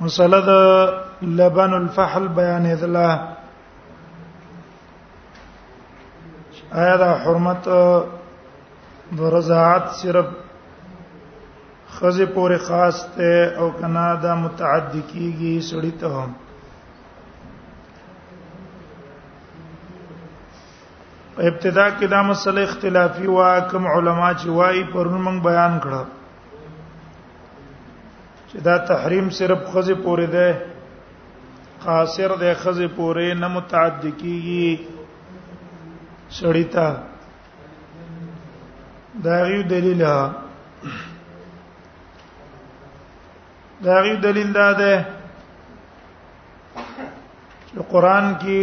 مسله د لبن الفحل بیان ادلا آیا دا حرمت د رضاعت صرف خزه پورې خاص ته او کنا دا متعدی کیږي سړی ته هم ابتدا کې دا مسله اختلافي وا کوم علما چې وایي پرون موږ بیان کړه چې دا تحریم صرف خزه پورې ده قاصر ده خزه پورې نه متعدد کیږي شړیتا دا یو دلیل دا یو دلیل دا ده چې قران کې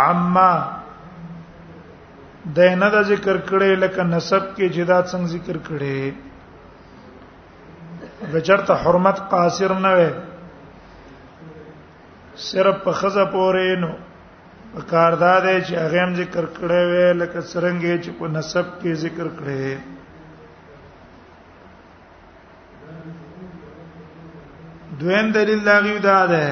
عما د نه د ذکر کړي لکه نسب کې جدا څنګه ذکر کړي د چرته حرمت قاصر نه وي صرف په خزه پورې نو کار دا دی چې هغه هم ذکر کړي وي لکه سرنګي چې په نسب کې ذکر کړي دویم دلیل دا غیو دا ده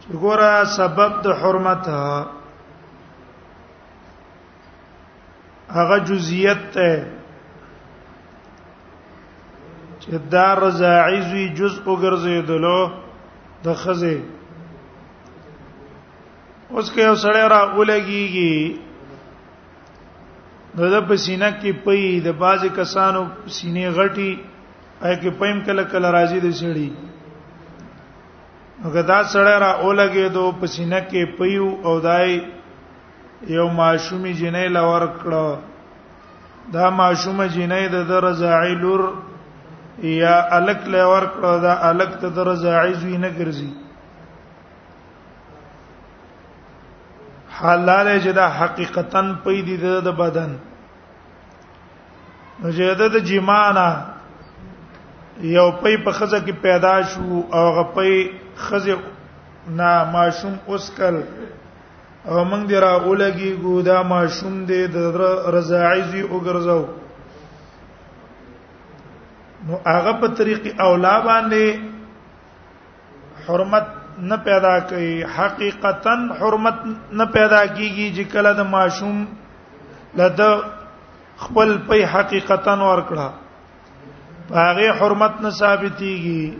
چې ګوره سبب د حرمت هغه جزئیت ته چې دا رضاعی زوی جزء وګرځیدلو د خزه اوس کې یو سړی را ولګيږي نو د پسینه کې پي د بازي کسانو سینې غټي اې کې پېم کله کله راځي د سړي هغه دا سړی را اولګې دو پسینه کې پیو او دای یو ماشومی جنې لور کړو دا ماشومه جنې د درزاعی لور یا الک لور کړو دا الک ته درزاعی زوی نه ګرځي حلال چې دا حقیقتا پیدې ده د بدن نو چې ده د جمانا یو پې په خزه کې پیدا شو او هغه پې خزه نا ماشوم اوسکل او موږ دی را اولګي ګودا ماشوم دې د رضاعي او ګرځاو نو هغه په طریق اولا باندې حرمت نه پیدا کوي حقیقتا حرمت نه پیدا کیږي چې کله د ماشوم لده خپل په حقیقتا ور کړه هغه حرمت نه ثابتيږي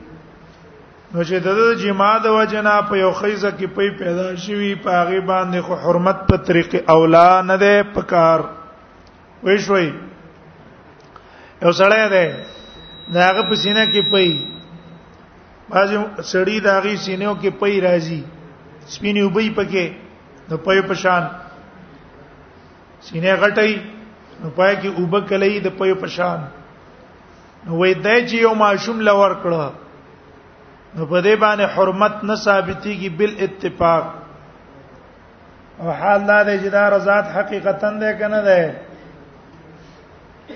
نو چې د جما د وجنا په یو خیزه کې پي پیدا شوی په هغه باندې خو حرمت په طریق اولا نه ده پکار وې شوي یو سړی دی داغه په سینه کې پي بازي سړی داغي سینو کې پي راځي سپینې وبې پکې د پي پشان سینه غټي نو پای کې وب کلی د پي پشان نو وې دای چې یو ماشوم لور کړه نو په دې باندې حرمت نه ثابتيږي بل اتفاق او حال دا دی چې دا رضات حقیقتا ده کنه ده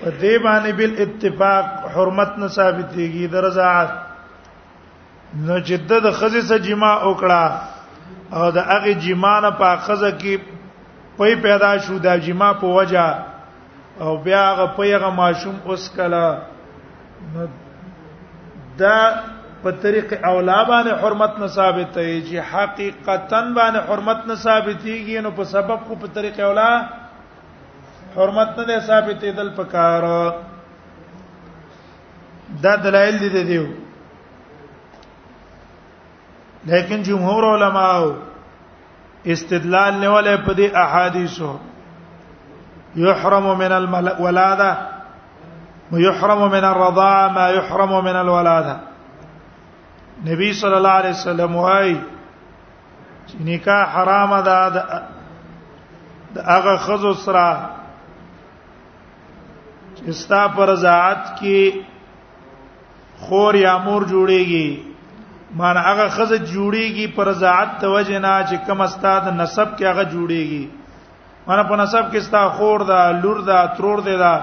په دې باندې بل اتفاق حرمت نه ثابت دیږي د رضاعت نو چې د خزې سره جما وکړه او د هغه جما نه په خزه کې پي پیدا شو د جما په وجه او بیا هغه پیغه ماشوم اوس کلا دا په طریق اولا باندې حرمت نه ثابت دی چې حقیقتا باندې حرمت نه ثابتېږي نو په سبب خو په طریق اولا حرمت نه ثابتې دل پکار دا دلایل دي دیو لیکن جمهور علماو استدلال نیولې په دې احادیثو يحرم من الولاده ويحرم من الرضاعه ما يحرم من الولاده نبی صلی الله علیه وسلم وايي چې نکاح حرام ده د هغه خزو سره چې ستا پر ذات کې خور یا مور جوړیږي مان هغه خزه جوړیږي پر زعت توجنا چې کم استاد نسب کې هغه جوړیږي مان په نسب کې ستا خور دا لور دا ترور دی دا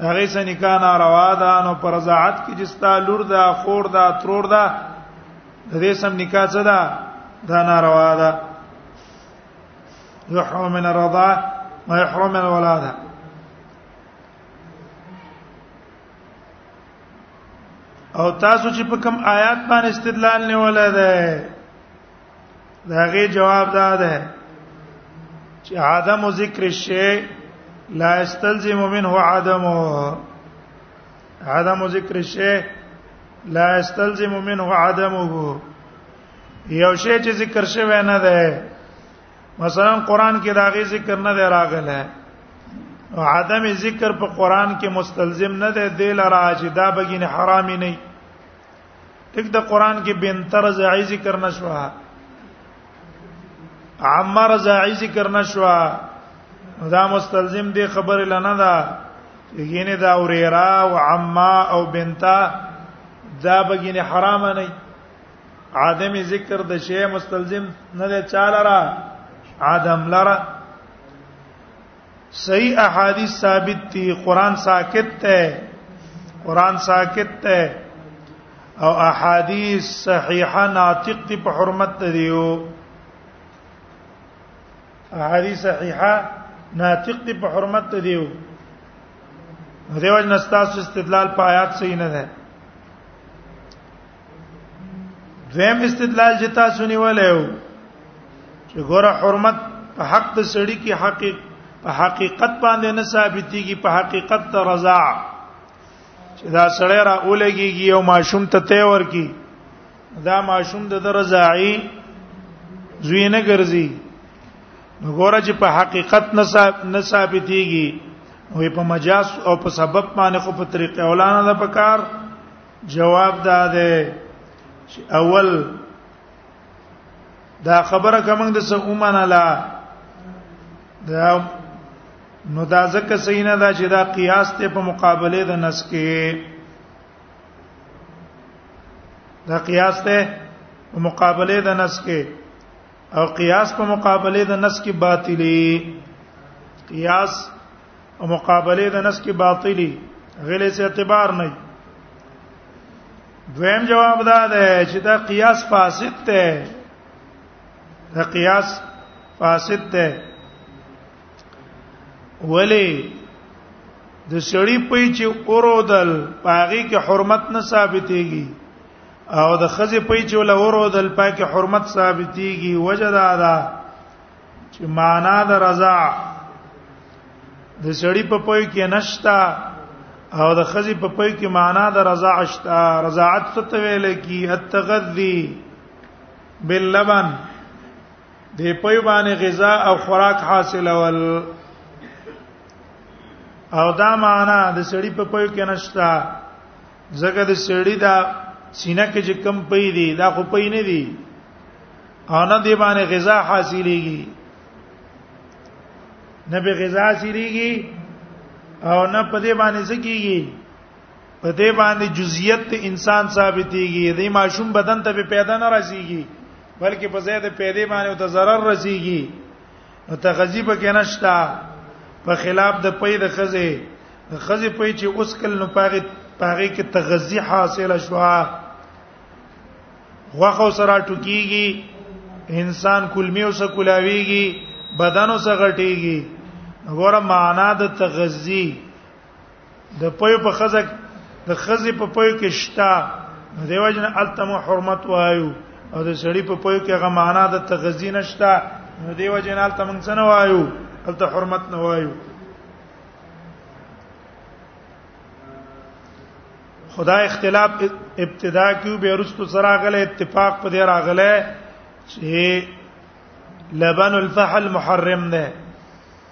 هغه سره نکاح ناروا ده نو پر زعت کې چې ستا لور دا خور دا ترور دا د دې سم نکاح څه ده دا ناروا ده يحرم من الرضاع ويحرم من الولاده او تاسو چې په کوم آیات باندې استدلال نه ولا ده دا غي جواب دا ده چې عدم ذکر شی لا استلزم منه عدمه عدم ذکر شی لا استلزم منه عدمه یو شی چې ذکر شوی نه ده مثلا قران کې داغه ذکر نه دی راغلی او عدم ذکر په قران کې مستلزم نه دی د لرا چې دا بګین حرامي نه ټیک د قران کې بن طرز ای ذکر نشوا عمر زای ذکر نشوا دا مستلزم دی خبر لنه دا یګینه دا اوریرا او عما او بنتا دا بګین حرام نه عدم ذکر د شی مستلزم نه ده چاله را عدم لرا صحیح احادیث ثابت دي قران ساکت ته قران ساکت ته او احادیث صحیحه ناطق دي په حرمت دیو احادیث صحیحه ناطق دي په حرمت دیو دیو جن استاس استدلال په آیات صحیح نه ده دویم استدلال چې تاسو نیولیو چې ګوره حرمت په حق د سړی کې حقیق په حقیقت باندې نه ثابتېږي په حقیقت ته رضا چې دا سړی را اولګيږي او ماشوم ته ته ورکی دا ماشوم د رضاعي زوی نه ګرځي نو ګوره چې په حقیقت نه ثابتېږي وې په مجاز او په سبب باندې خو په طریقې اولانا د پکار جواب دا ده چې اول دا خبره کوم د څه اومنه لا دا نو دا ځکه سینه دا چې دا قیاس ته په مقابله د نس کې دا قیاس ته په مقابله د نس کې او قیاس په مقابله د نس کې باطلی قیاس او مقابله د نس کې باطلی غلې څه اعتبار نه دویم جواب دا ده چې دا قیاس فاسد ده دا قیاس فاسد ده ولی د سړی په چې اورودل پاغي کې حرمت نه ثابتېږي او د خزې په چې ول اورودل پاکه حرمت ثابتېږي وجدا ده چې معنا د رضا د سړی په پوي کې نشتا او د خزي په پوي کې معنا د رضا اشتا رضاعت څه ته ویل کی التغذی باللبن د پوي باندې غذا او خوراک حاصل ول او دا معنا د سړی په پوي کې نشتا زګه د سړی دا سینه کې چې کم پي دي دا خو پي نه دي او نه دی باندې غذا حاصلېږي نه به غذا حاصلېږي او نه په دې باندې څه کیږي په دې باندې جزئیت انسان ثابتېږي دې ماشوم بدن ته پیدا نه رسیږي بلکې په زیاده پیدا باندې او ته zarar رسیږي نو تغذی په کې نشتا په خلاف د پي د خزه د خزه پي چې اوس کل نو پاغه پاغه کې تغذی حاصله شو واخو سره ټکیږي انسان کلمی او سکولاویږي بدن او سغټیږي وګوره معنا د تغذی د پوی په خزه د خزه په پوی کې شتا دیو جن التم حرمت وایو او د سړی په پوی کې هغه معنا د تغذی نشتا دیو جن التم څه نه وایو الته حرمت نه وایو خدا اختلاف ابتدا کیو به رستو سره غل اتفاق په دې راغله چې لبن الفحل محرم نه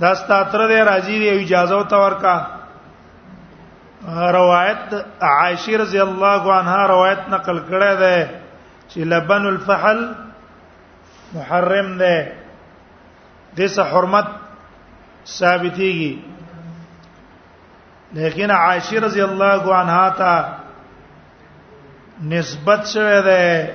دا ستاتره دی راځي دی اجازه او تور کا روایت عائشه رضی الله عنها روایت نقل کړه ده چې لبن الفحل محرم ده د څه حرمت ثابتېږي لیکن عائشه رضی الله عنها ته نسبت شوه ده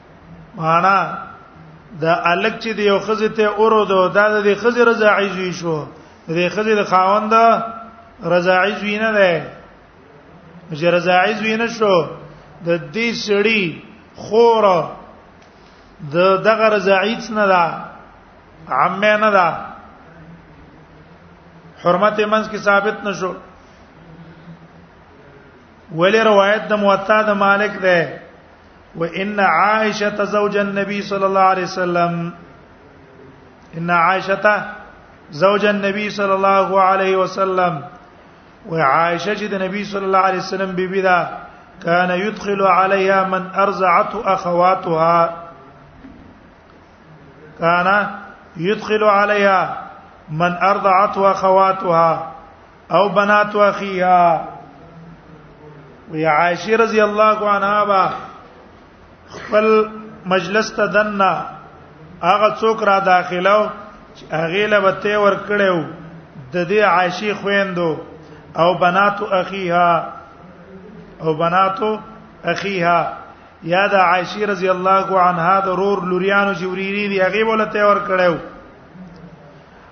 معنا دا الک چې دی یو خزه ته اورو دو دا د خزه رضاعي زوی شو د خزه د خاوند رضاعي زوی نه ده چې رضاعي زوی نه شو د دې سړی خور د دغه رضاعي نه ده عمه نه ده حرمت منځ کې ثابت نشو ولې روایت د موطا د مالک ده وان عائشه زوج النبي صلى الله عليه وسلم ان عائشه زوج النبي صلى الله عليه وسلم وعائشه جد النبي صلى الله عليه وسلم بيبي كان يدخل عليها من ارزعته اخواتها كان يدخل عليها من ارضعته اخواتها او بنات اخیها وی عائشه رضی الله عنها با خپل مجلس ته دنه هغه څوک را داخلو چې هغه له وته ور کړو د دې عائشه خويندو او بنات اخیها او بنات اخیها یا د عائشه رضی الله عنها د رور لوریانو جوریری دی هغه ولته ور کړو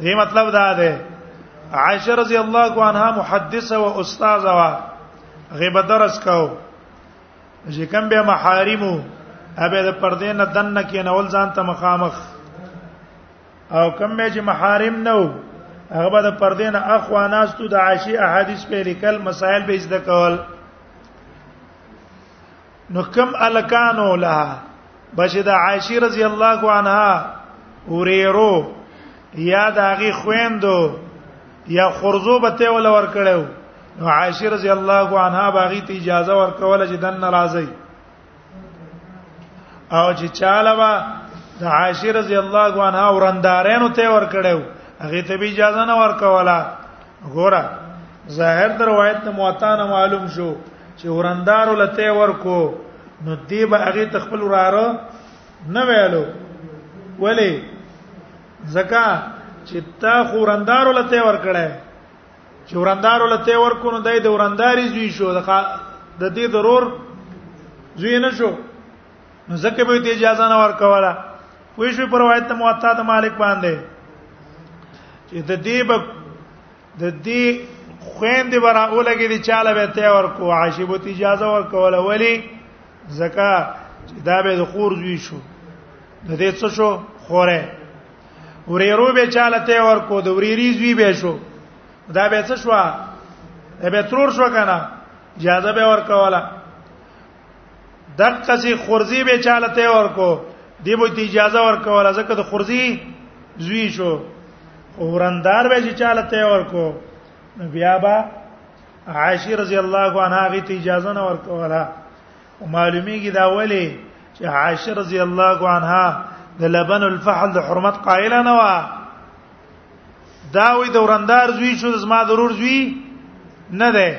دې مطلب دا ده عائشه رضی الله عنها محدثه او استاذه وا غیبت درس کاو چې کوم به محارمو ابه د پردې نه دنه کې نه ول ځان ته مخامخ او کوم به چې محارم نه وو هغه به د پردې نه اخواناستو د عائشه احادیث په لیکل مسائل به زده کول نو کم الکانو لها بچی د عائشه رضی الله عنها اوریرو یا داغي خويندو یا خرزو به ته ول ور کړو نو عائشه رضی الله عنها باغی ته اجازه ور کوله چې دن ناراضي او چې چاله وا د عائشه رضی الله عنها ورندارانو ته ور کړو هغه ته به اجازه نه ور کوله ګوره ظاهر د روایت نه موطا نه معلوم شو چې ورندارو لته ورکو نو دی به هغه تخپل وراره نه ویلو ولی زکا چې تا خوراندارو لته ور کړه چې وراندارو لته ور کو نو دای د ورانداري زوی شو د د دې ضرور زوی نه شو نو زکه به ته اجازه نه ور کوله پوه شو پر روایت موطا د مالک باندې چې د دې د دې خويندې برا اولګې دي چاله به ته ورکو عاشبو ته اجازه ورکول ولی زکا دا به د خور زوی شو د دې څه شو خوره وريرو به چاله ته ورکو د وريري زوی به شو دا به څه شو به ترور شو کنه اجازه به ورکوله دغه سي خورزي به چاله ته ورکو دی به ته اجازه ورکول ځکه د خورزي زوی شو اوراندار به چې چاله ته ورکو نو بیا با عائشه رضی الله عنها غي ته اجازه نه ورکوله او معلومیږي دا ولی چې عائشه رضی الله عنها د لبن الفحل د حرمت قائله نه و دا وې د وراندار زوی شو زما ضرور زوی نه ده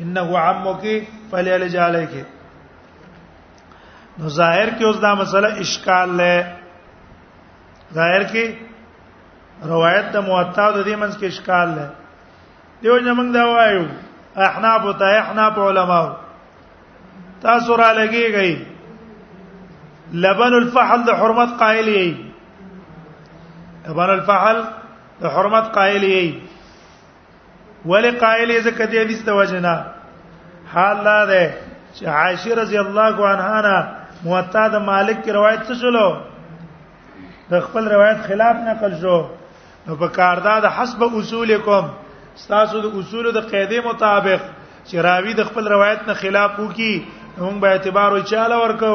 انه عمک فلیلج علیک نو ظاهر کې اوس دا مسله اشکال لې ظاهر کې روایت د موطا د دې منځ کې اشکال لې دیو نه موږ دا وایو احناف او ته احناف علماء تاسو را لګیږئ لبن الفحل د حرمت قائل یې لبن الفحل د حرمت قائل یې ولې قائل یې ځکه دې حدیث ته وجنا حال لا ده چې عائشه رضی الله عنها نه موطا د مالک کی روایت څه شلو د خپل روایت خلاف نقل شو نو په کاردا د حسب اصولکم تاسو د اصول د قاعده مطابق چې راوی د خپل روایت نه خلاف وکي هم به اعتبار او چاله ورکو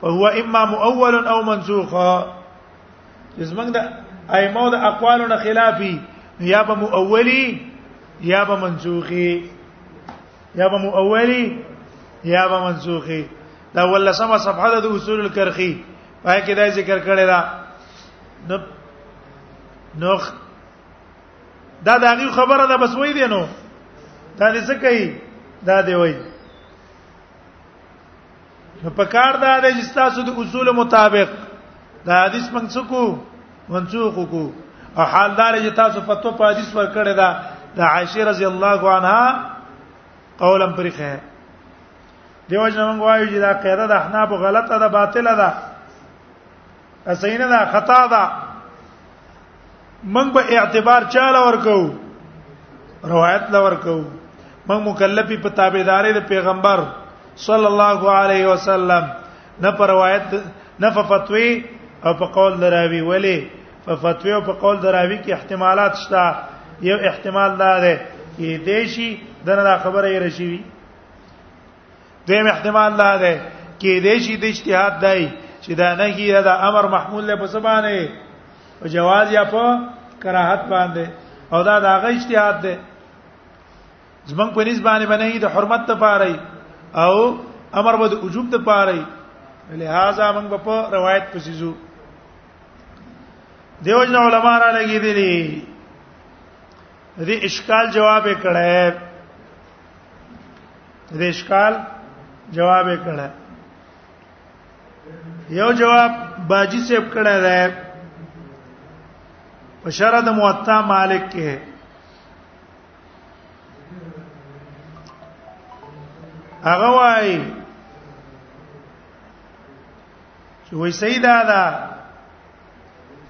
فهو اما مؤول او منسوخ زمنګ د ائمه د اقوالو نه خلافي یا به مؤولي یا به منسوخي یا به مؤولي یا به منسوخي دا ولسمه صفحه د اصول الکرخي پای کې دا ذکر کړی دا نو نو دا د هغه خبره ده بس وای دی نو دا دې څه کوي دا دی وای نو په کار دا دی چې تاسو د اصول مطابق دا حدیث منسوخو منسوخ کو او حال دار چې تاسو فتوا په حدیث ورکړی دا د عائشه رضی الله عنها قولا پرخه دیو جن موږ وایو چې دا قاعده د احناف غلطه ده باطله ده اسینه دا خطا ده موږ به اعتبار چاله ورکو روایت لا ورکو موږ مکلفي په تابعداري د پیغمبر صلی الله علیه وسلم نه پر روایت نه په فتوی او په قول دراوی ولی په فتوی او په قول دراوی کې احتمالات شته یو احتمال دا ده کې دیشي دغه خبره یې رشي دیم احتمال دا ده کې دې شي د اجتهاد دی چې دا نه هی دا امر محمول له بسبانه او جواز یا په کراهت باندې او دا دا غي اجتهاد دی زمنګ په نسبانه باندې د حرمت ته پاره او امر به د وجوب ته پاره لہذا موږ په روایت پسې ځو دیو جن علماء را لګی دي دې اشکال جواب کړه د اشکال جواب یې کړه یو جواب باجی سیب کړه ده په شرع د موطا مالک کې هغه وایي چې وای سیدا دا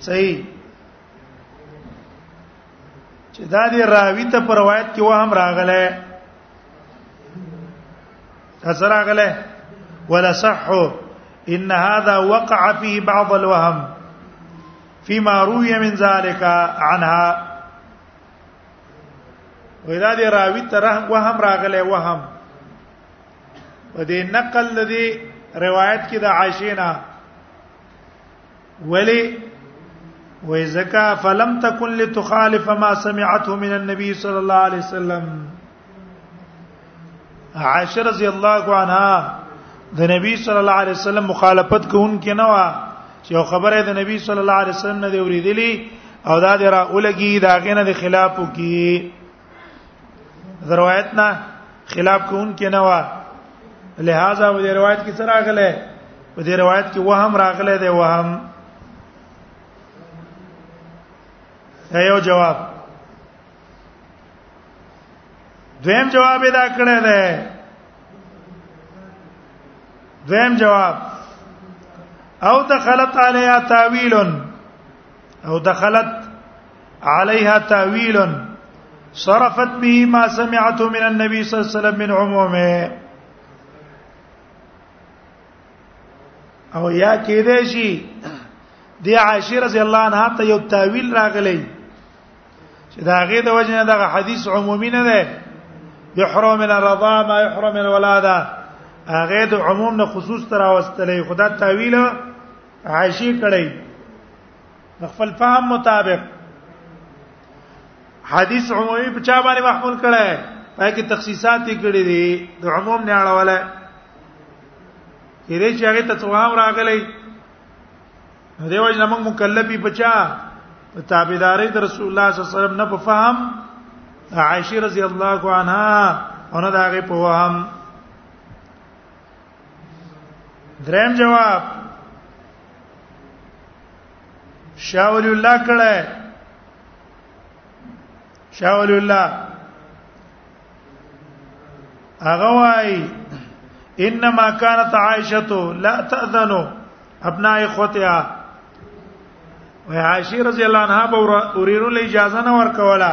صحیح چې دا دی راوی ته پر روایت کې وهم راغله اثر راغله ولا صح ان هذا وقع فيه بعض الوهم فيما روي من ذلك عنها ودا دی راوی ته وهم راغله وهم په دې نقل دی روایت کې د عائشه نه ولی وای زکا فلم تکن لتخالف ما سمعته من النبي صلى الله عليه وسلم عائشه رضی الله عنها د نبی صلی الله علیه وسلم مخالفت کوونکې نه و چې خبره د نبی صلی الله علیه وسلم نه دی اوریدلی او دا درا اولګي دا غنه د خلاف کی روایت نه خلاف کوون کې نه و لہذا و دې روایت کې څه راغله و دې روایت کې وهم راغله دی وهم یو جواب دویم جواب ادا کړی دی دویم جواب او دخلت علیها تاویل او دخلت عليها تاويل صرفت به ما سمعته من النبي صلى الله عليه وسلم من عمومه او یا کې دې شي د عائشه رضی الله عنها ته یو تاویل راغلی چې دا غي د وجنه دغه حدیث عمومي نه ده يحرم من الرضا ما يحرم من الولاده هغه د عموم نه خصوص تر واستلې خدا تعویل عائشه کړی د خپل فهم مطابق حدیث عمومي په چا باندې محمول کړي پای کې تخصیصات یې کړې دي د عموم نه اړواله کله چې هغه ته څوام راغلی دیو جن موږ مکلفي بچا په تابعداري د رسول الله صلی الله علیه وسلم نه په فهم عائشه رضی الله عنها اونه داغه په وهم دریم جواب شاول الله کړه شاول الله هغه وای انما كانت عائشه لا تاذن ابناء اخوتها وای عائشه رضی الله عنها به ورینو له اجازه نه ورکوله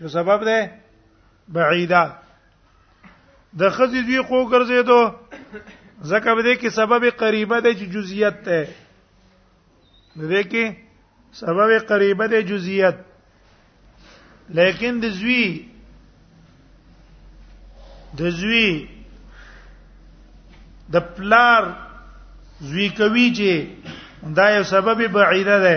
نو سبب ده بعیدا د خزې دوی خو ګرځېدو ځکه به دې کې سبب قریبه ده چې جزئیت ده دې کې سبب قریبه ده جزئیت لیکن د زوی د زوی د پلار زوی کوي چې دا یو سبب بعیده ده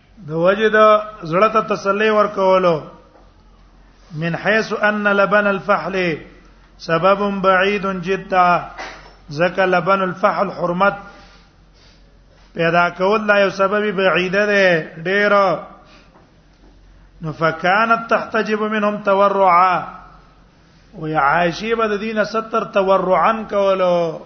د وجه د زړه ته تسلی ورکولو من حيث ان لبن الفحل سبب بعيد جدا زکه لبن الفحل حرمت پیدا کول دا یو سبب بعید ده ډیر نو فکانت تحتجب منهم تورعا و عائشه بد دین ستر تورعا کولو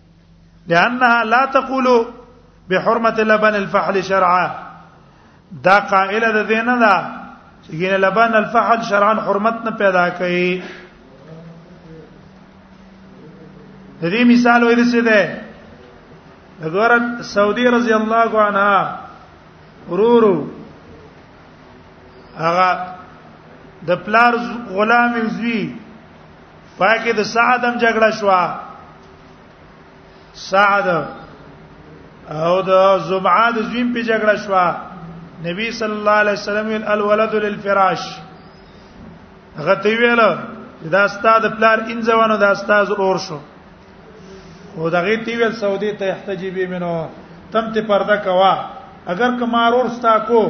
لانها لا تقول بحرمه لبن الفحل شرعا دا قائله ده دینه ده چې ګینه لبن الفحل شرعا حرمت نه پیدا کوي د دې مثال وایي څه ده دغورت سعودي رضی الله عنها ورورو هغه د پلار غلام زوی پاکه د سعدم جګړه شو سعد او د زمعه د زویم په جګړه شو نبی صلی الله علیه وسلم ویل الولد للفراش غته ویل دا استاد پلار انځوانو دا استاد اور شو او دا غي تی ویل سعودي ته احتجی به منو تم ته پرده کوا اگر کمارور ستا کو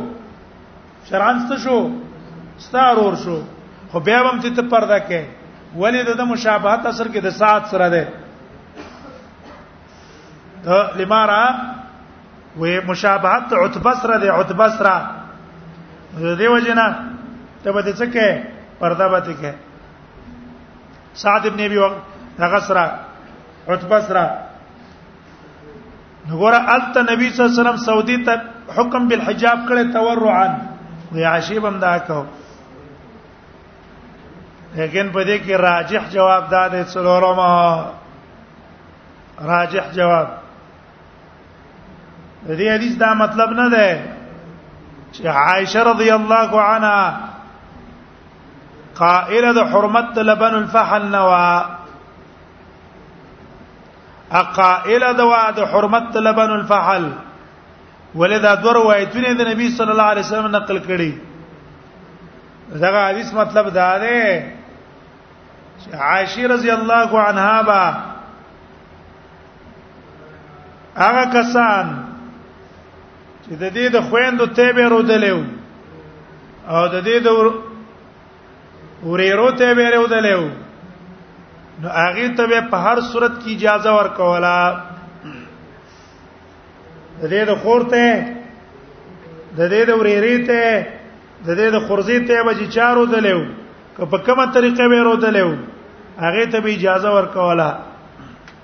شرعن ست شو ستارور شو خو بیا هم چې ته پرده کې ولې د مشابهت اثر کې د سات سره ده ته لمارا و مشابهت عتبه سره ده عتبه سره دیو جنا ته به څه کې پرده به ته کې سعد ابن ابي وقاص دغه سره عتبه سره نګوره الته نبی صلی الله علیه وسلم سعودي ته حکم بالحجاب کړي تورعا وی عاشب هم دا کو لیکن په دې کې راجح جواب دا دی څلورما راجح جواب د دې حدیث دا مطلب نه دی چې عائشه رضی الله عنها قائله د حرمت لبن الفحل نوا اقائل دوا د حرمت لبن الفحل ولدا دور روایتونه د نبی صلی الله علیه وسلم نقل کړي دغه حدیث مطلب دا دی چې عائشه رضی الله عنها با هغه کسان چې د دې د خويندو تیبه رودلې او د دې د اوریرو ته به ورو دلو نو هغه ته به په هر صورت کې اجازه ورکولا د دې د خورته د دې د ورېری ته د دې د خورزي ته به چې چارو دلو که په کومه طریقه به ورو دلو هغه ته به اجازه ورکولا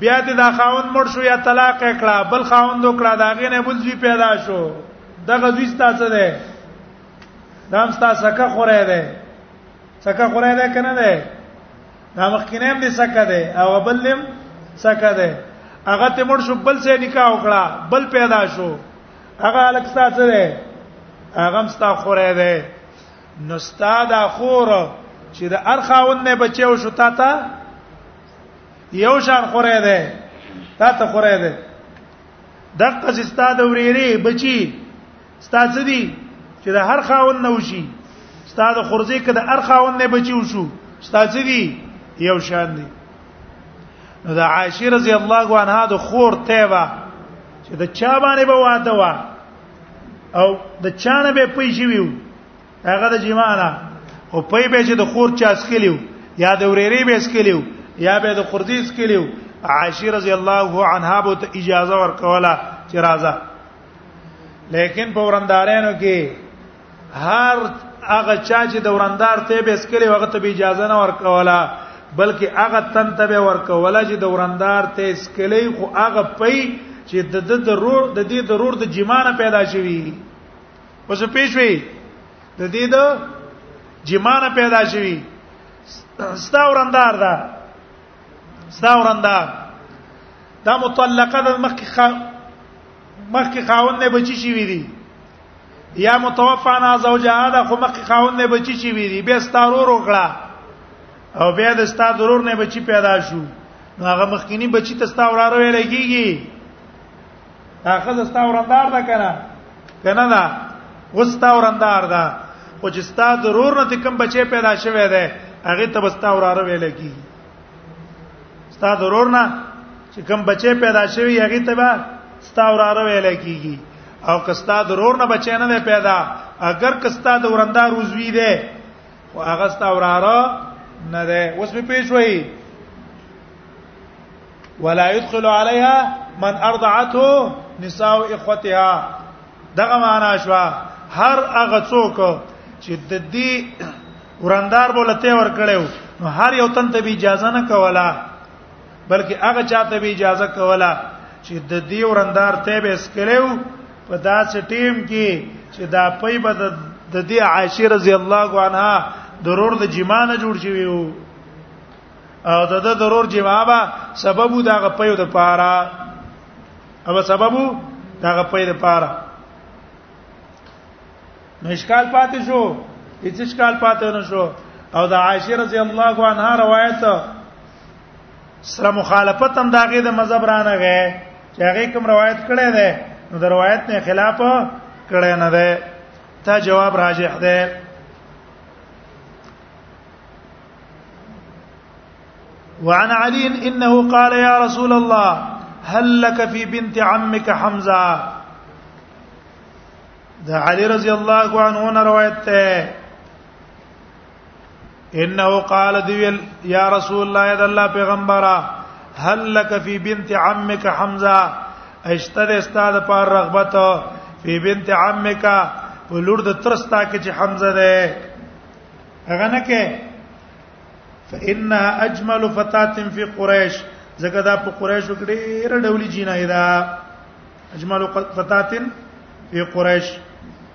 بیا دې دا خاون مړ شو یا طلاق کړه بل خاون دو کړه دا غې نه بل زوی پیدا شو دغه زوی ستاسو ده دام ستاسو څخه خوره ده څخه خوره ده کنه ده دا مخکینه دې څخه ده او بلم څخه ده هغه ته مړ شو بل سه نکاح وکړه بل پیدا شو هغه الکسا سره هغه مستا خوره ده نستا دا خور چې د ارخاون نه بچو شو تا ته یو شان خوره ده تا ته خوره ده دغه چې ستا د وریری بچي ستا څه دي چې د هر خاون نه وشي ستا د خورځې کده هر خاون نه بچي وشو ستا څه دي یو شان دي نو د عائشه رضی الله عنها د خور تیبه چې د چا باندې به واده و او د چانه به پي شي ویو هغه د جماعه او پي به چې د خور چا اسکلیو یا د وريري به اسکلیو یا به د خرزي اسکلیو عائشه رضی الله عنها به ته اجازه ورکوله چې راځه لیکن په ورندارانو کې هر هغه چا چې د ورندار ته به اسکلې وخت ته به اجازه نه ورکولا بلکې هغه تن ته به ورکولا چې د ورندار ته اسکلې خو هغه پي چې د د ضرور د دې ضرور د جمانه پیدا شوی اوس پېښوي د دې د جمانه پیدا شوی ستا ورندار دا ستا ورندار دا مطلقه د مخکې مخکې خاوند نه بچی شي وی دي یا متوفانا زوجها دا خو مخ خاوند نه بچی چی وی دی به ستارور وکړه او بیا د ستا ضرور نه بچی پیدا شو هغه مخکینی بچی ته ستا وراره ویل کیږي هغه ستا ورندار ده کنه کنه دا وستا ورندار ده او چې ستا ضرور نه کوم بچی پیدا شوه ده هغه ته بستا وراره ویل کیږي ستا ضرور نه چې کم بچي پیدا شوی هغه ته به ستا وراره ویل کیږي او کستا ضرور نه بچي نه پیدا اگر کستا د ورندا روزوی دی او هغه ستا وراره نه دی اوس په پیښ وای ولا يدخل عليها من ارضعته نساء اخوتها دغه معنا شو هر هغه څوک چې د دې وراندار بولته ور کړو نو هر یو تن ته به اجازه نه کولا بلکې هغه چاته به اجازه کولا چې د دې وراندار ته به اسکلو په داسې ټیم کې چې دا پي به د دې عائشه رضی الله عنها ضرور د جما نه جوړ شوی وو او د د ضرور جما به سبب دا غپیو د پاره او سبب دا غپیو د پاره نو اشکال پاتې شو هیڅ اشکال پاتې نه شو او د عائشه رضی الله عنها روایت سره مخالفت هم داغه د مذهب رانه غه چې هغه کوم روایت کړی دی نو د روایت نه خلاف کړی نه دی تا جواب راجح دی وعن علي انه قال يا رسول الله هل لك في بنت عمك حمزه د علی رضی الله عنه نه روایت ده انه قال دیل یا رسول الله اذا الله پیغمبره هل لك في بنت عمك حمزه اشتد استاد پر رغبت فی بنت عمک په لور د ترستا کې چې حمزه ده هغه نه کې فانها اجمل فتاه فی قریش زګه دا په قریشو کې ډېر ډولې جنای ده اجمل قطاتن په قریش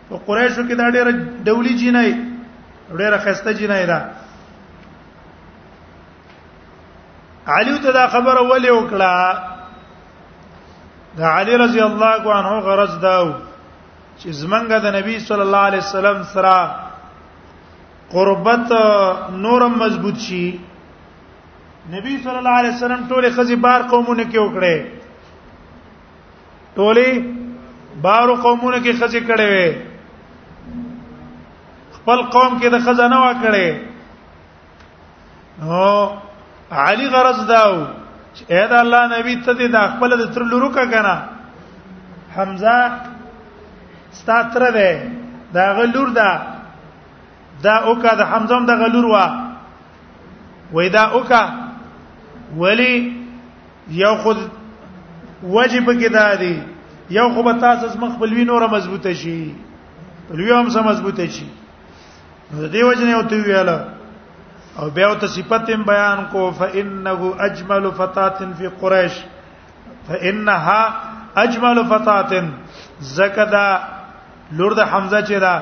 په قریشو کې دا ډېر دولی جنای ډېر خسته جنای ده علی ته دا خبره ولې وکړه دا علی رضی الله عنه غرض داو چې زمنګ د نبی صلی الله علیه وسلم سره قربت نورم مضبوط شي نبی صلی الله علیه وسلم ټوله خزي بار قومونه کې وکړي ټوله بار قومونه کې خزي کړي وي خپل قوم کې د خزانه وکړي نو علی غرض داو چې اې دا الله نبی ته دې د خپل د تر لورو کا کنه حمزه ستاتر ده دا غلور ده دا اوکا د حمزه د غلور وا وېدا اوکا ولی یو خود واجب کې دا دی یو خو به تاسو زما خپلوي نوره مضبوطه شي خپلوي هم سم مضبوطه شي نو دې وجه نه وته ویل او بیا ته صفاتم بیان کو فانه اجمل فتات فی قریش فانها اجمل فتات زکدا لور د حمزه چې دا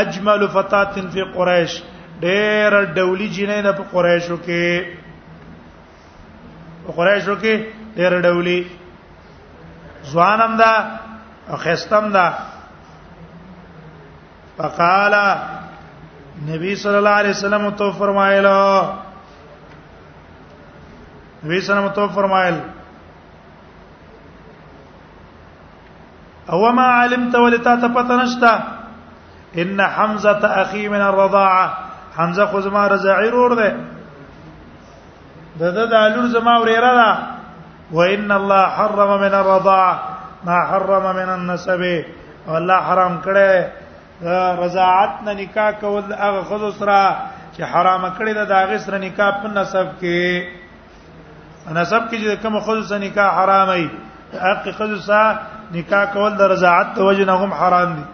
اجمل فتاتن فی قریش ډېر ډولی جنې نه په قریشو کې په قریشو کې ډېر ډولی ځوانم دا او خستم دا فقال نبی صلی الله علیه وسلم تو فرمایلو نبی صلی الله علیه وسلم تو فرمایل او ما علمت ولتا ته پته نشتا ان حمزه اخي من الرضاعه حمزه خو زما رضاعي رور ده د د د الور زما وريره ده وان الله حرم من الرضاعه ما حرم من النسب الله حرام کړي رضاعت نه نکاح کول هغه خود سره چې حرام کړي د هغه سره نکاح په نسب کې نسب کې چې کوم خود سره نکاح حرام وي حق خود سره نکاح کول د رضاعت د وجه نه هم حرام دي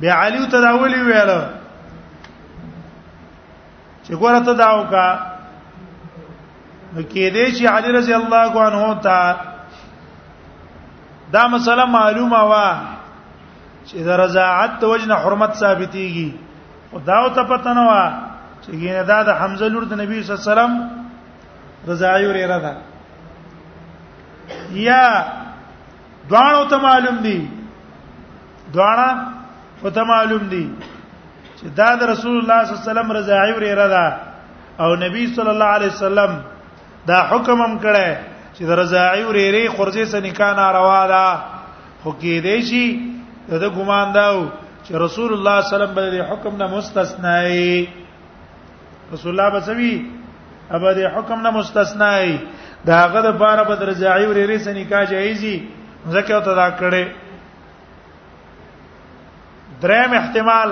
بیا علی تداولی ویل چې ګوره ته داو کا نو کې دې چې علی رضی الله عنه ته دا مسله معلومه وا چې د رضاعت د وجه نه حرمت ثابتيږي او دا او ته پته نه و چې ګینه دا د حمزه لور د نبی صلی الله علیه وسلم رضای وریره ده یا دوان او ته معلوم دي دوان او ته معلوم دي چې دا د رسول الله صلی الله علیه وسلم رضای وریره ده او نبی صلی الله علیه وسلم دا حکم هم کړی چې د رضاعي ورېری خرزه سره نکاح ناروا ده خو کې دی شي د ګمان داو چې رسول الله صلی الله علیه وسلم به حکم نه مستثنا وي رسول الله بسوي ابا د حکم نه مستثنا وي داغه د بار به د رضاعي ورېری سره نکاح جایزي ځکه ته دا کړي دریم احتمال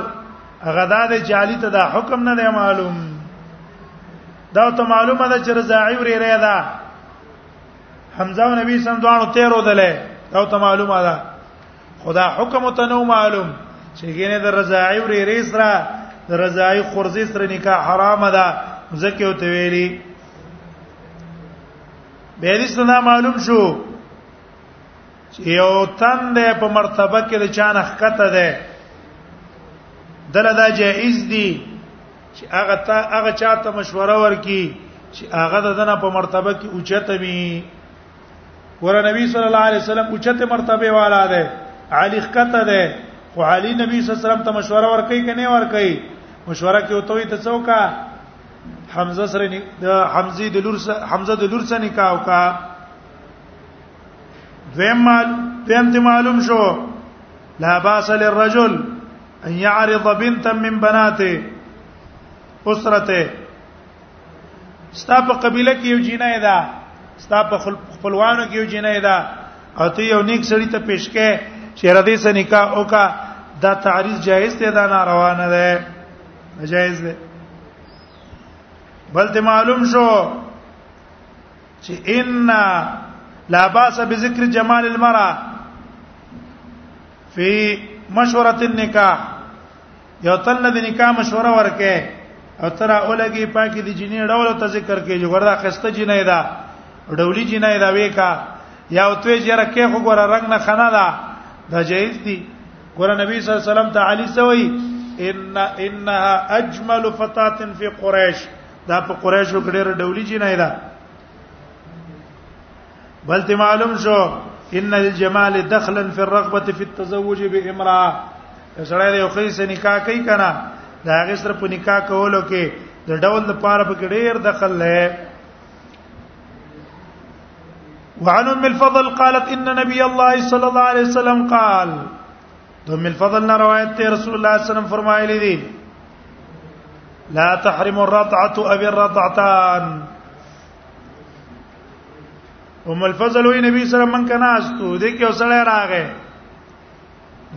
غدا د جالی ته دا حکم نه دی معلوم دا ته معلومه ده چې رضاعی ورې رې ده حمزه او نبی سم دوانو تیرو دله دا ته معلومه ده خدا حکم ته نو معلوم چې ګینه د رضاعی ورې رې سره د رضاعی خورزي سره نکاح حرام ده ځکه او ته ویلي به دې څنګه معلوم شو چې یو تن دی په مرتبه کې د چانه خکته ده دله دا جایز دی چې هغه تا هغه چاته مشوره ورکي چې هغه د دنه په مرتبه کې اوچته وي ور نبی صلی الله علیه وسلم اوچته مرتبه والا ده علی خکته ده خو علی نبی صلی الله علیه وسلم ته مشوره ورکي کني ورکي مشوره کې وته وي ته څوکا حمزه سره د حمزه د لور سره حمزه د لور سره نکاح وکا دویم مال دویم ته معلوم شو لا باس للرجل ان يعرض بنتا من بناته اسرته ستا په قبيله کې یو جنای ده ستا په خپلوانو کې یو جنای ده او ته یو نیک سړی ته پیش کې چې ردی سره نکاح وکا دا تعریض جایز دی دا ناروا نه ده جایز ده بل ته معلوم شو چې ان لا باس بذکر جمال المرأه فی مشوره النکاح یو تل د نکاح مشوره ورکه او تر اولګي پاکي د جنې ډول ته ذکر کې جو وردا خسته جنې دا ډولي جنې دا وېکا یا او توې جره کې خو ګور رنگ نه خنا دا دا جایز دي ګور نبی صلی الله علیه وسلم ته علی سوی ان انها اجمل فتاه فی قریش دا په قریشو کې ډېر ډولي جنای ده بلته معلوم شو ان الجمال دخلا في الرغبه في التزوج بامراه سړی یو خې سه نکاح کوي کنه دا هغه سره په نکاح کولو کې د ډول د پاره په کې ډېر دخل لې وعن ام الفضل قالت ان نبي الله صلى الله عليه وسلم قال دو مل فضل نه روایت ته رسول الله صلی الله علیه وسلم فرمایلی دی لا تحرم الرضعه او الرضعتان ام الفضل وی نبی سره من کنا استو دې کې اوسړه راغې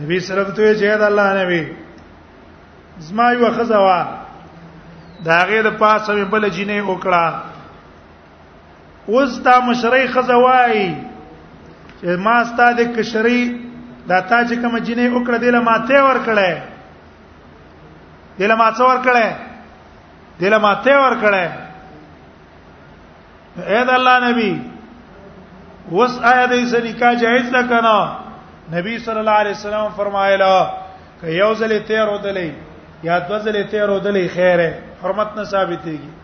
نبی سره ته چې دا الله نبی زما یو خزوا دا غیر پاسه بل جینې وکړه اوس تا مشرۍ خزوای چې ما ستاد کشري دا تا چې کوم جنې وکړه دله ماته ور کړې دله ماته ور کړې دله ماته ور کړې اے د الله نبی وس آیا دې سې نکاح جائز ده کنه نبی صلی الله علیه وسلم فرمایله ک یو ځلې تیر ودلې یا دو ځلې تیر ودلې خیره حرمت نه ثابتېږي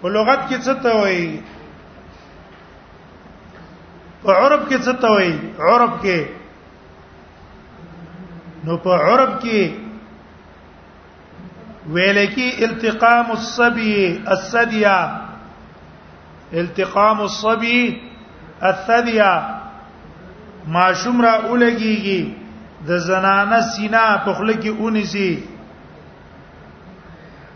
په لغت کې څه ته وایي په عرب کې څه ته وایي عرب کې نو په عرب کې ویل کې التقام الصبي السديا التقام الصبي السديا ماشوم را اولګيږي د زنانه سینا په خله کې اونیسي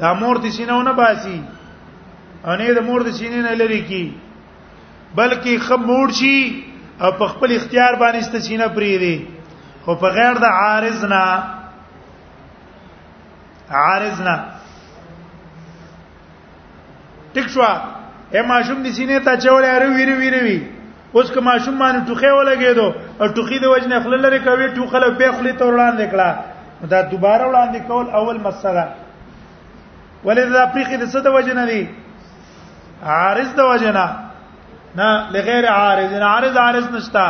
دا مور د سینې نه باسي او نه د مور د سینې نه لري کی بلکې خموړ شي او په خپل اختیار باندې ست سینه پری دی خو په غیر د عارض نه عارض نه ټیک شو اے ماشوم د سینې ته چولې اړ ویری ویری وی, وی, وی اوس که ماشوم باندې ټوخه ولګېدو او ټوخي د وجنه خپل لري کوي ټوخه له په خپل تور وړاندې کړه دا دوباره وړاندې کول اول مسله ولې دا پریخي د څه د وجنه دي عارض د وجنه نه لغیر عارض نه عارض عارض نشتا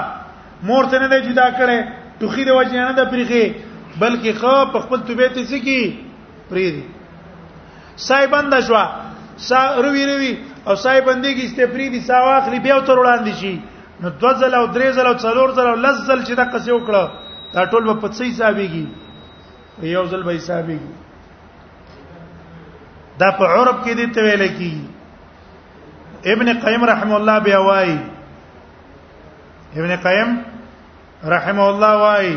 مور ته نه جدا کړي ټوخي د وجنه نه د پریخي بلکې خو په خپل توبې ته سکی پریدي سای بند شو سا روي روي او سای بندې کې استفری دي سا واخلي بیا تر وړاندې شي نو دو ځل او درې ځل او څلور ځل او لس ځل چې دا قصې وکړه دا ټول په پڅې حسابيږي یو ځل به حسابيږي دا په عرب کې دي ته ویل کی ابن قیم رحم الله بیا وای ابن قیم رحم الله وای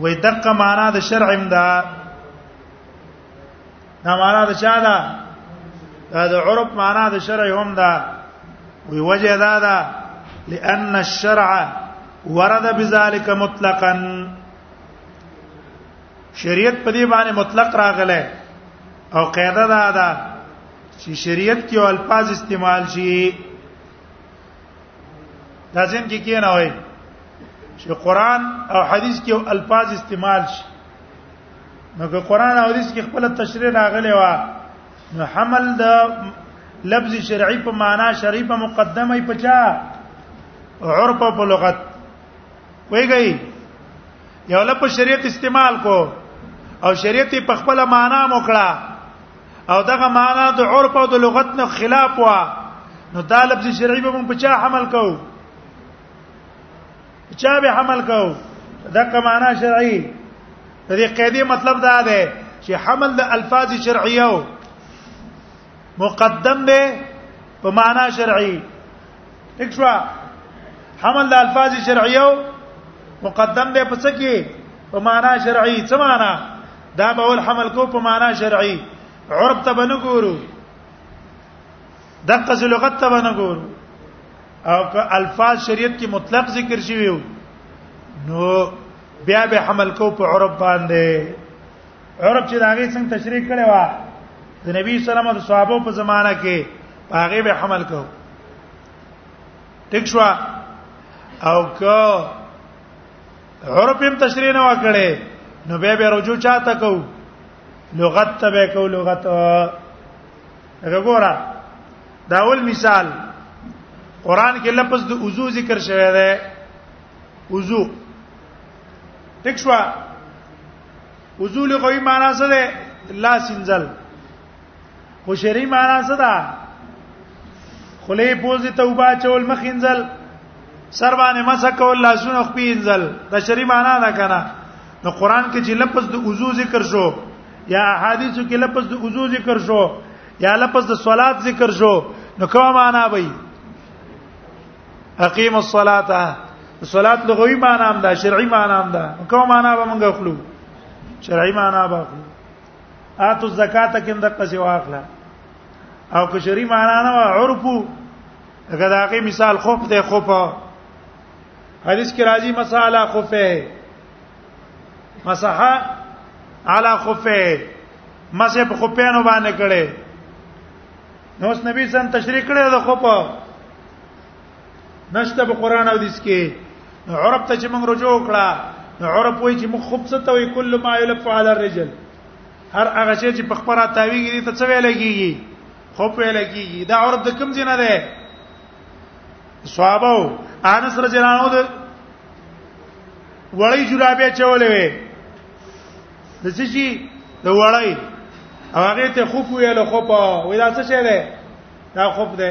وې دغه معنا د شرع امدا دا معنا د چا ده دا د عرب معنا د شرع هم ده وی وجه دا ده لأن الشرع ورد بذلك مطلقا شریعت په دې باندې مطلق راغله او قاعده دا ده چې شریعت کې الفاظ استعمال شي لازم کې کې نه وای چې قران او حديث کې الفاظ استعمال شي نو که قران او حديث کې خپل تشریح راغلی و نو حمل د لفظ شرعي په معنا شرعي په مقدمه یې پچا عرف په لغت ویږي یو لپاره شریعت استعمال کو او شریعت په خپل معنا مو کړه او دغه معنا د عرف او د لغت نه خلاف وا نو دا لفظ شرعي به مونږ په چا حمل کوو چا به حمل کوو دغه معنا شرعي د دې قاعده مطلب دا ده چې حمل د الفاظ شرعیه مقدم به په معنا شرعي اکشوا حمل د الفاظ شرعیه مقدم به په څه کې په معنا شرعي څه معنا دا به ول حمل کو په معنا شرعي عرب ته بنو ګورو دغه څه لغت ته بنو ګورو او که الفاظ شریعت کې مطلق ذکر شوی وو نو بیا به حمل کو په عرب باندې عرب چې داغه څنګه تشریح کړي وا د نبی صلی الله علیه وسلم او صحابه په زمانہ کې هغه به حمل کو ټیک شو او که عرب هم تشریح نه وکړي نو به به رجوع چاته کو لغت ته به کو لغت وګوره دا اول مثال قران کې لفظ د وضو ذکر شوی دی وضو تکشوا وضو لغوي معنی څه ده لا سنزل خو شری معنا څه ده خلې پوز توبه چول مخینزل سر باندې مسح کول لاسونه خپینزل دا شری معنا نه کنه نو قران کې چې لفظ د وضو ذکر شو یا احادیثو کې لفظ د وضو ذکر شو یا لفظ د صلات ذکر شو نو کومه معنا وي اقیم الصلاه صلات لغوي معنا هم ده شرعي معنا هم ده کومه معنا به موږ خپلو شرعي معنا به خپلو اتو زکات کې د قصې واخله او که شری معنا نه عرفو اگر داغه مثال خوف ته خوف حدیث کې راځي مساله خوفه مسحا علی خوفه مسح په خوفینو باندې کړي نو اس نبی سم تشریح کړي د خوفه نشته په قران او حدیث کې عرب ته چې موږ رجوع کړه عرب وایي چې موږ خوب څه ته وایي کله ما یلف علی الرجل هر هغه شی چې په خبره تاویږي ته څه ویل کیږي خوب ویل کیږي دا عرب د کوم ځای نه ده صحابه انس رضی الله عنه وړی جرابې چولې وې د څه شي د وړی او هغه ته خوب ویل خوب وې دا څه شی ده دا خوب ده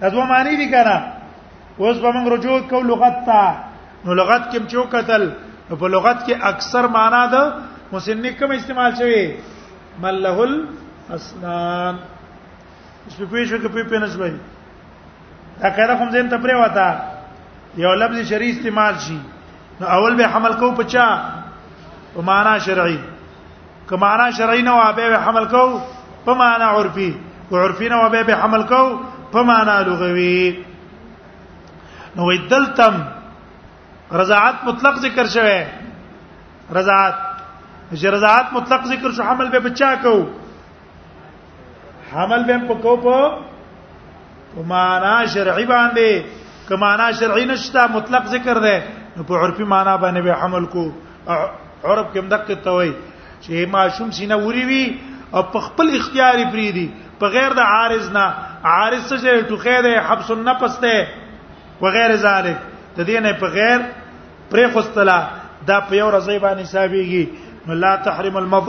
دا دوه معنی دي کنه اوس به موږ رجوع کوو لغت ته نو لغت کې چو قتل په لغت کې اکثر معنا ده مسنک کوم استعمال شوی من له الاسنان اوس په پیښه کې په پینس وایي دا کړه کوم ځین ته پرې وتا یو لفظ شری استعمال شي نو اول به حمل کو پچا په معنا شرعي که معنا شرعي نه وه به حمل کو په معنا عرفي او عرفي نه وه به حمل کو په معنا لغوي نو دلتم رضاعت مطلق ذکر شوه رضاعت چې رضاعت مطلق ذکر شو حمل به بچا کو حمل به په کو په معنا شرعي باندې کمانا شرعي نشتا مطلق ذکر ده نو په عرفي معنا باندې به حمل کو عرب کې مدقه توي چې ما شوم سینه وری وی او په خپل اختیاري پری دي په غیر د عارض نه عارض څه ټوخه ده حبس النفس ده وغیر ذلک د دې نه په غیر پرې خوستلا دا په یو ورځ باندې حسابيږي نو لا تحرم المض